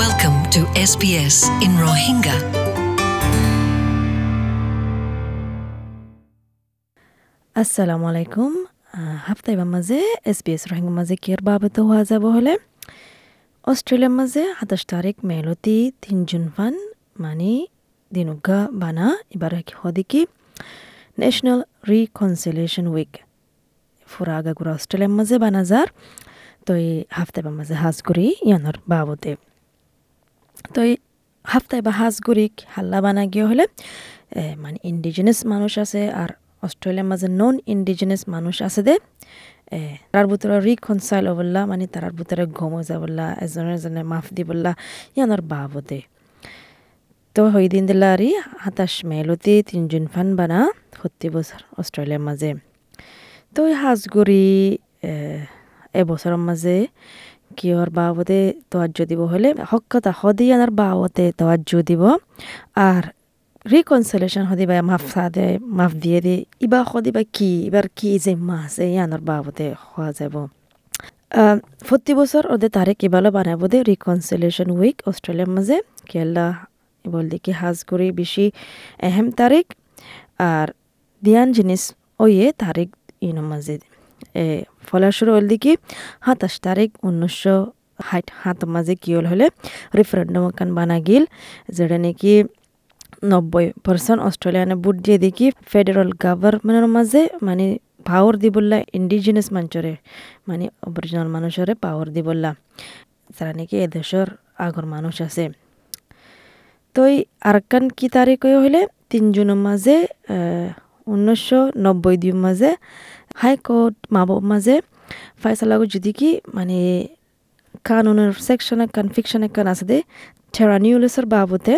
Welcome to SBS in Rohingya. আসসালামু আলাইকুম হাফতাইবার মাঝে এছ বি এছ রোহিঙ্গাৰ মাঝে কিয়াৰ বাবত হোৱা যাব হ'লে অষ্ট্ৰেলিয়াৰ মাঝে সাতাশ তাৰিখ মেলতি তিন জুন ফান মানে দিনুগা বানা এবার হদিকি ন্যাশনাল রিকনসিলিয়েশন উইক ফুরা আগাগুড়া অস্ট্রেলিয়ার মাঝে বানাজার তো এই হাফতাইবার মাঝে হাজ করি ইয়ানোর বাবতে তো এই হাফতায় বা হাঁসগুড়িক হাল্লা বানা গিয়ে হলে মানে ইন্ডিজিনাস মানুষ আছে আর অস্ট্রেলিয়ার মাঝে নন ইন্ডিজিনাস মানুষ আছে দে তার ভিতরে রিকনসাইল বললা মানে তার ভিতরে ঘুমো যাবল্লা এজনে এজনে মাফ দিবল্লা ইয়ানোর বাবতে তো হই দিন দিলা আরি হাতাশ মেলতি তিনজন ফান বানা সত্তি বছর অস্ট্রেলিয়ার মাঝে। তো হাঁসগুড়ি এবছরের মাঝে কিয়র বাবদে তোয়াজ্য দিব হলে? হকতা হদিয়ানার বাবতে তোয়াজ্য দিব। আর রিকনসিলেশন হদিবা মাফ সাদে মাফ দিয়ে দি। ইবা হদিবা কি? এবার কি যে মাছ এই আনার বাবদে হওয়া যাব। প্রতি বছর ওদের তারিখ ইবালো বানাবো দে রিকনসিলেশন উইক অস্ট্রেলিয়ার মাঝে। কেলা বলদি দেখি হাজ করি বেশি এহেম তারিখ। আর দিয়ান জিনিস ওয়ে তারিখ ইনো মাঝে। এ ফলা শুরু হল দেখি, সাতাশ তারিখ, উনিশশো ষাট, সাত মাঝে কি হল হলে রেফারেন্ডাম কান বানা গিল, যেটা নাকি নব্বই পার্সেন্ট অস্ট্রেলিয়ানে ভোট দিয়ে দেখি ফেডারেল গভর্নমেন্টের মাঝে মানে পাওয়ার দিবল্লা ইন্ডিজিনাস মানুষরে মানে অরিজিনাল মানুষরে পাওয়ার দিবল্লা যারা নাকি এদেশের আগর মানুষ আছে। তো এই আরকান কি তারিখ হইলে তিন জুনের মাঝে উনিশশো নব্বই দুই মাঝে হাইকোর্ট মাবব মাঝে ফাইসালাগো যদি কি মানে কানুনের সেকশনে কনফিকশনে কান আছে দে? টেরানিউলিসের বাবতে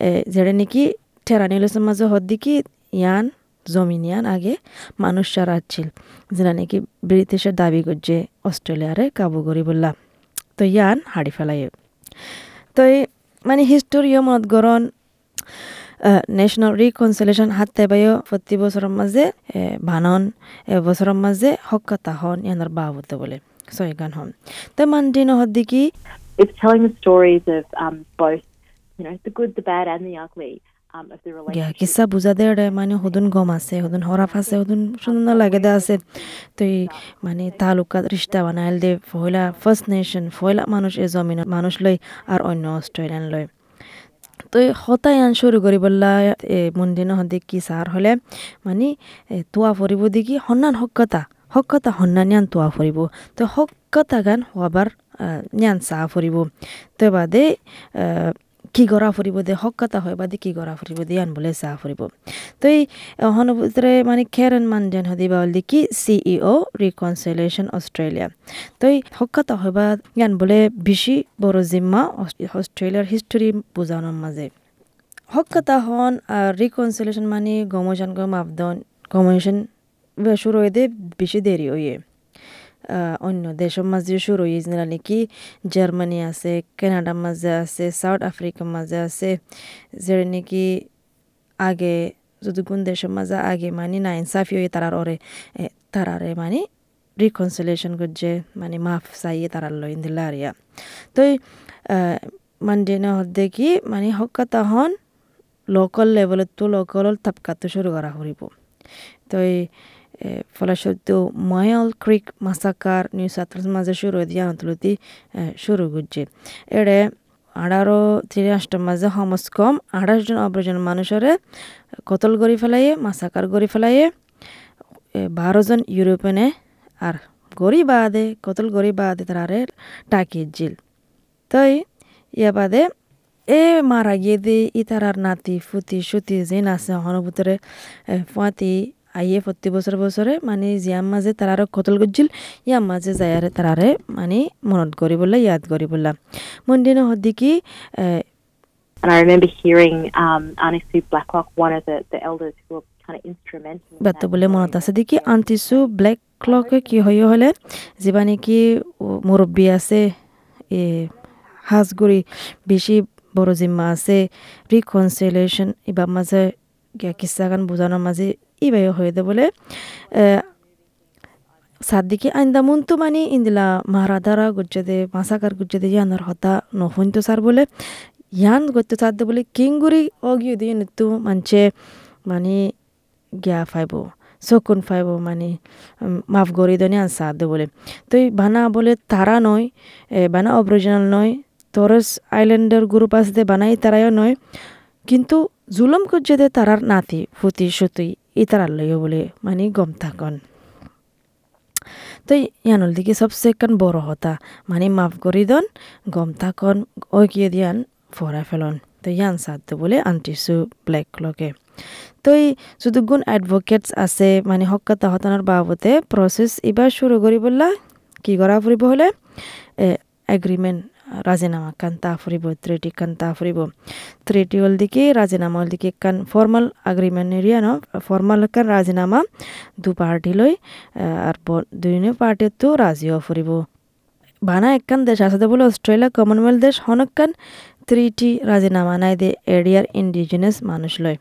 এ, যেটা নাকি টেরানিউলিসের মাঝে হদ দিকি ইয়ান জমিন ইয়ান আগে মানুষ সারা আছিল যেটা নাকি ব্রিটিশের দাবি করছে অস্ট্রেলিয়ারে কাবু করি বললা তো ইয়ান হাড়ি ফেলাই তো মানে হিস্টোরিও মনত গরণ ন্যাশনাল রিকনসিলেশন হাত তেবাইও প্রতি বছরের মাঝে এ, বানন এ বছরের মাঝে হক্কাতা হন ইয়ানোর বাবতে বলে। সয়গান হন। তো মানদিন হদ দিকি it's telling the stories of um, both, you know, the good, the bad, and the ugly um, of the গিয়া relationship. কিসা বুঝা দে রে মানে হুদুন গম আছে হুদুন হরাফ আছে হুদুন সুন্দর লাগে দে আছে। তো এই মানে তালুকাত রিস্তা বানাইল দে ফয়লা ফার্স্ট নেশন ফয়লা মানুষ এ জমিনের মানুষ লই আর অন্য অস্ট্রেলিয়ান লই তো এই হতাই আন শুরু করি বললা মন্দির হদি কি সার হলে? মানে তোয়া ফুরিব দেখি হন্নান হকতা হকতা হন্নান নিয়ান তোয়া ফুরিব তো হকতা গান হবার নিয়ান চাহ ফুরিব তো বাদে কি গৰা ফুৰিব দে হকতা হয় বাদে কি গৰা ফুৰিব দে আন বোলে চাহ ফুৰিব। তো এই অহন ভিতরে মানে খেরন মান যেন হদিবা হল কি সিইও রিকনসিলেশন অস্ট্রেলিয়া তো এই হকতা হয় বা জ্ঞান বলে বেশি বড় জিম্মা অস্ট্রেলিয়ার হিস্টোরি বোঝানোর মাঝে হকতা হন আর রিকনসিলেশন মানে গমোশন গম মাপদন গমোশন শুরু হয়ে দে দেরি হয়ে। আহ, অন্য দেশের মাঝে শুরু হয়ে যেন নাকি? জার্মানি আছে কানাডার মাঝে আছে, সাউথ আফ্রিকার মাঝে আছে। যেটা নাকি আগে, যদি কোন দেশের মাঝে আগে মানে না ইনসাফি হয়ে তারার ওরে তারারে মানে রিকনসিলেশন করছে মানে মাফ চাইয়ে তারার লইন দিলা আরিয়া। তো মানে না কি মানে হকাতা হন লোকাল লেভেলত তো লোকাল তাপকাতো শুরু করা করিব তো ফলস্বরূপ ময়াল ক্রিক মাসাকার নিউ ওয়েলস মাঝে শুরু দিয়া অন্তলতি শুরু করছে। এড়ে আঠারো তিরাশটার মাঝে হমস কম, আঠাশ জন অপরজন মানুষরে কতল গড়ি ফেলাইয়ে, মাসাকার গড়ি ফেলাইয়ে বারো জন ইউরোপিয়ানে আর গরি বাদে কতল গরি বাদে তারারে টাকিয়ে জিল। তাই ইয়া বাদে এ মারা গিয়ে দে ই তারার নাতি, ফুতি, সুতি যে নাচে হনভূতরে ফুয়াতি আইয়ে প্রতি বছর বছরে মানে জিয়ার মাঝে তারারে কতল করছিল ইয়ার মাঝে যায়ারে তারারে মানে মনত করি বললা ইয়াদ করি বললা মন্দির হদ্দি কি And I remember hearing um, Auntie Blacklock, one of the, the elders who were kind of instrumental. in Bratya বলে মনত আছে দেখি আন্টিসু ব্লেক ক্লকে কি হয় হলে যিবা নেকি মুরব্বী আছে এ হাঁসগুড়ি বেশি বড় জিম্মা আছে রিকনসিলেশন এবার মাঝে গিয়া কিস্সা গান বোঝানোর মাঝে ইবাই হয়ে দে বলে সাদ্দিকি আইন্দা মুন্তু মানে ইন্দিলা মাহারাদারা গুজ্জেদে মাসাকার গুজ্জেদে ইয়ানোর হতা নহইন্তু সার বলে, ইয়ান গত্য সাদ্দে বলে কিংগুরি অগিয়ে দিয়ে নিতু মানছে মানে গিয়া ফাইব চকুন ফাইব মানে মাফ গরি দনে আন সাদ্দে বলে। তো বানা বলে তারা নয় বানা অরিজিনাল নয় টরস আইল্যান্ডের গ্রুপ দে বানাই তারাও নয়, কিন্তু জুলম করছে তারার নাতি ফুতি সুতি ই তারার লইও বলে মানে গম থাকন। তো ইয়ানল দিকে সবসে কান বড় হতা মানে মাফ করি দন, গম থাকন ওই গিয়ে দিয়ান ফরা ফেলন। তো ইয়ান সাধ্য বলে আন্টিসু ব্ল্যাক লগে তো এই যদুগুণ অ্যাডভোকেটস আছে মানে হকাতা হতানোর বাবদে প্রসেস এবার শুরু করি বললা কি করা ফুরিব হলে? এগ্রিমেন্ট রাজিনামা, কান তা ফুরিব, ত্রেটি কান তা ফুরিব। ত্রেটি হল দিকে রাজিনামা হল দিকে কান ফর্মাল এগ্রিমেন্ট এরিয়া ন, ফর্মাল কান রাজিনামা দু পার্টি লই আর দুইনে পার্টি তো রাজিও ফুরিব। বানা একখান দেশ আছে বলে, অস্ট্রেলিয়া কমনওয়েলথ দেশ হনকান ত্রিটি রাজিনামা নাই দে এরিয়ার ইন্ডিজিনাস মানুষ লয়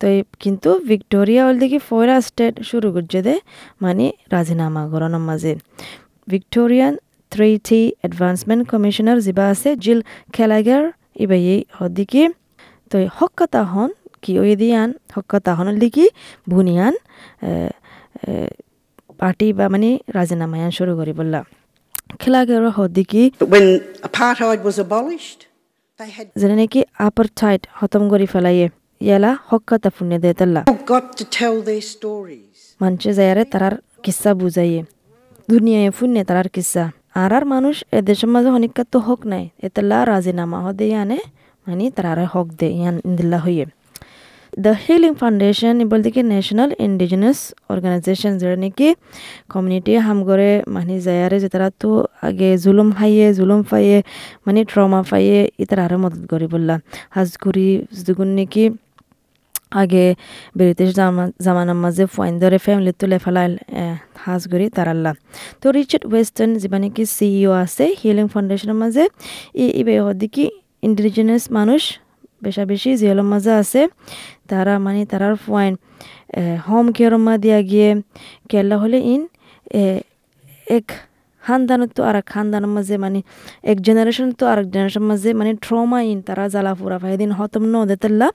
তো কিন্তু ভিক্টোরিয়া হল দিকে ফয়রা স্টেট শুরু করছে দে মানে রাজিনামা গরনের মাঝে। ভিক্টোরিয়ান থ্রিটি অ্যাডভান্সমেন্ট কমিশনার যিবা আছে জিল খেলাগার ইবাই হদিকে তো হক্কাতা হন কি ওই দিয়ান হক্কাতা হন দিকে বুনিয়ান পার্টি বা মানে রাজিনামায়ান শুরু করি বললা খেলাগার হদিকে But when apartheid was abolished, they had যেনে নাকি আপারথাইড খতম কৰি ফেলাইয়ে ইয়ালা হক্কাতা ফুনে দে তাল্লা. মানুষে যায়ারে তারার কিস্সা বুঝাইয়ে দুনিয়ায় ফুনে তারার কিস্সা আর আর মানুষ এ দেশের মাঝে অনেকটা তো হক নাই। এতাল্লা রাজিনামা হদে আনে মানে তারারে হক দে ইয়ান ইন্দিল্লা হইয়ে। দ্য হিলিং ফাউন্ডেশন বলতে কি ন্যাশনাল ইন্ডিজিনাস অর্গানাইজেশন যেটা নাকি কমিউনিটি হাম করে মানে যায়ারে যে তারা তো আগে জুলুম খাইয়ে জুলুম ফাইয়ে মানে ট্রমা ফাইয়ে ই তারারে মদত করি বললা। হাজগুড়ি যখন নাকি আগে ব্রিটিশ জামা, জামানার মাঝে ফাইন ধরে ফ্যামিলি তুলে ফেলাইল হাজ করি তারাল্লা তো রিচার্ড ওয়েস্টার্ন যিবা নাকি সিইও আছে? হিলিং ফাউন্ডেশনের মাঝে? ই ইবে হদিকি ইন্ডিজিনাস মানুষ? বেশা বেশি জিয়ালের মাঝে আছে। তারা মানে তারার ফাইন হোম কেয়ারের মা দিয়া গিয়ে কেলা হলে ইন এক খানদানত তো আর এক খানদানের মাঝে মানে এক জেনারেশন তো আরেক জেনারেশন মাঝে মানে ট্রমা ইন তারা জ্বালা ফুরা ফাই দিন হতম ন দেতেল্লা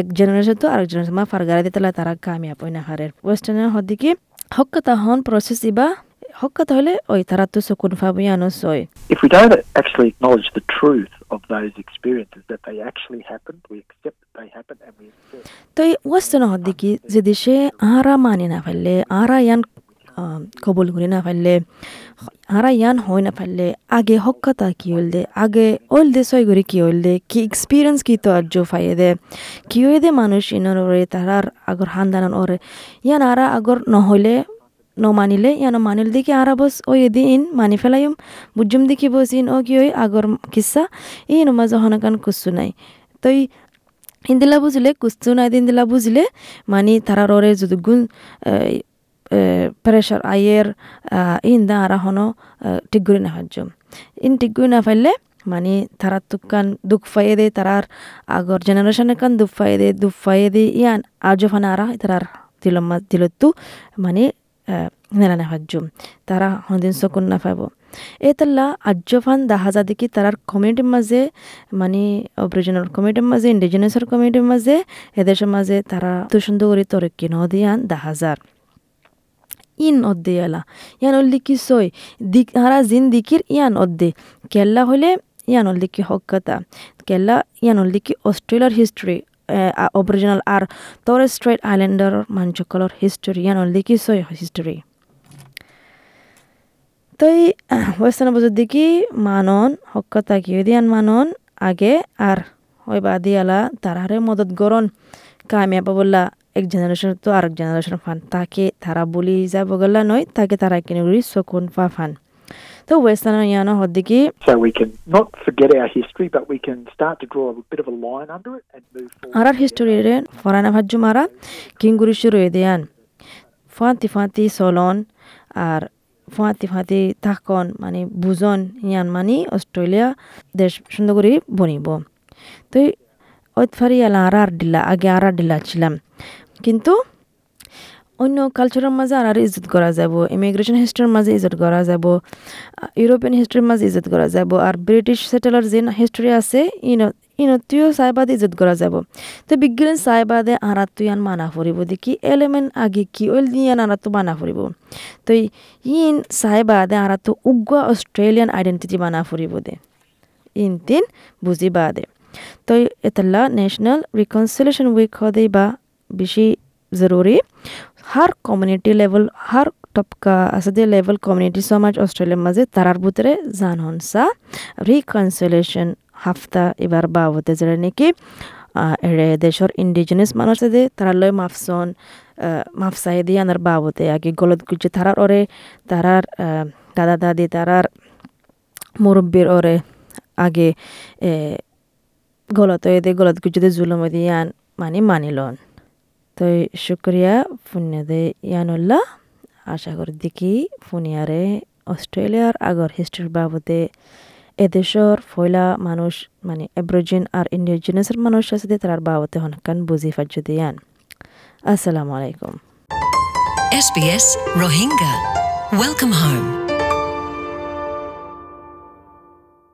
এক জেনারেশন তো আরেক জেনারেশন মা ফারগারা দিতেলা তারা কামিয়াব ওই না হারের ওয়েস্টার্নের হদিকে হক্কাতা হন প্রসেস ইবা হক্কাতা হলে ওই তারা তো চকুন ফাবই আনস ওই if we don't actually acknowledge the truth of those experiences, that they actually happened, we accept that they happened, and we accept তো যে দেশে আরা মানি না ফেললে আরা ইয়ান কবুল করি না ফেললে আরা ইয়ান হয় না ফেললে আগে হক্কাতা কি হইল দে আগে ওইল দে সই করে কি হইল দে কি এক্সপিরিয়েন্স কি তো আর্য ফাইয়ে দে কি হয়ে দে মানুষ ইনার ওরে তারার আগর হান্দানান ওরে, ইয়ান আরা আগর নহইলে নমানিলে ইয়ান মানিল দেখি আরা বস ওই এদি ইন মানি ফেলাইম, বুঝুম দেখি বস ইন ও কি ওই আগর কিসা, ইন মাঝে হনকান কুসু নাই। তই ইন্দিলা বুঝলে কুস্তু নাই দিন দিলা বুঝলে মানে তারার ওরে যদি গুণ প্রেশার আইয়ের ইন দা আরা হনো ঠিক করে না হাজ্য ইন ঠিক করে না ফেললে মানে তারা তুকান দুঃখ ফাইয়ে দে তারার আগর জেনারেশনের কান দুঃখ ফাইয়ে দে দুঃখ ফাইয়ে দে ইয়ান আজো ফানা আরা তারার দিলম দিলতু মানে নেলা না হাজ্য তারা হদিন চকুন না পাব এতাল্লা আজ্যফান দাহাজা দেখি তারার কমিউনিটির মাঝে মানে অরিজিনাল কমিউনিটির মাঝে ইন্ডিজিনাসের কমিউনিটির মাঝে এদেশের মাঝে তারা তো সুন্দর করে তরক্কি নদিয়ান দাহাজার ইন অদ্দে এলা ইয়ান অল্লি কি সই? দিক, হারা জিন দিকির ইয়ান অদ্দে। কেল্লা হলে ইয়ান অল্লি কি হকতা কেল্লা ইয়ান অল্লি কি অস্ট্রেলিয়ার হিস্ট্রি অরিজিনাল আর তর স্ট্রেট আইল্যান্ডার মানুষসকলৰ হিস্ট্রি, ইয়ান অল্লি কি সই হিস্ট্রি। তই ওয়েস্টার্ন বজর দেখি মানন হকতা কি দিয়ান মানন, আগে আর ওই বাদিয়ালা তারারে মদত গরন কামিয়াব বললা এক জেনারেশন তো আরেক জেনারেশন ফান তাকে তারা বলি যাব গলা নয় তাকে তারা কিনে গুলি সকুন ফা ফান তো ওয়েস্টার্ন ইয়ানো হদ্দিকি So we can not forget our history, but we can start to draw a bit of a line under it and move forward. আরার হিস্টোরি রে ফরানা ভাজ্য মারা শুরু দেয়ান ফাঁতি ফাঁতি চলন আর ফাঁতি ফাঁতি থাকন মানে বুজন ইয়ান মানে অস্ট্রেলিয়া দেশ সুন্দর করে বনিব। তো ওই ফারি এলা আর ডিলা আগে আর আর ডিলা ছিলাম। কিন্তু অন্য কালচারের মাঝে আর আর ইজ্জত করা যাব ইমিগ্রেশন হিস্ট্রির মাঝে ইজ্জত করা যাব ইউরোপিয়ান হিস্ট্রির মাঝে ইজ্জত করা যাব, আর ব্রিটিশ সেটেলার যে হিস্ট্রি আছে, ইন, ইনতিও সাইবাদে ইজ্জত করা যাব। তো বিজ্ঞান সাইবাদে আরা তুই আন মানা ফুরিব দেখি এলেমেন আগে কি ওইল দিয়ে আরা তো মানা ফুরিব তো ইন সাইবাদে আরা তো উগ্র অস্ট্রেলিয়ান আইডেন্টিটি মানা ফুরিব দে, ইন তিন বুঝি বাদে তো এতলা ন্যাশনাল রিকনসিলেশন উইক হদে বা বেশি জরুরি হার কমিউনিটি লেভেল হার টপকা আছে যে লেভেল কমিউনিটি সমাজ অস্ট্রেলিয়ার মাঝে তারার ভিতরে জান হনসা রিকনসিলেশন হাফতা এবার বাবতে যেটা নাকি এড়ে দেশের ইন্ডিজিনাস মানুষ আছে তারা লয় মাফসন মাফসাই দিয়ে আনার বাবতে আগে গলত গুজে তারার ওরে তারার দাদা দাদি তারার মুরব্বীর ওরে আগে গলত দে গলত গুজে জুলম দিয়ান মানে মানিলন তো শুক্রিয়া ফুনিয়াদে ইয়ানুল্লাহ আশা করি দেখি ফুনিয়ারে অস্ট্রেলিয়ার আগর হিস্ট্রির বাবদে এদেশর ফয়লা মানুষ মানে এব্রোজিন আর ইন্ডিজিনাসের মানুষ আছে তার বাবদে হনকান বুঝি ফাজ্য দিয়ান আসসালামু আলাইকুম SBS Rohingya. Welcome home.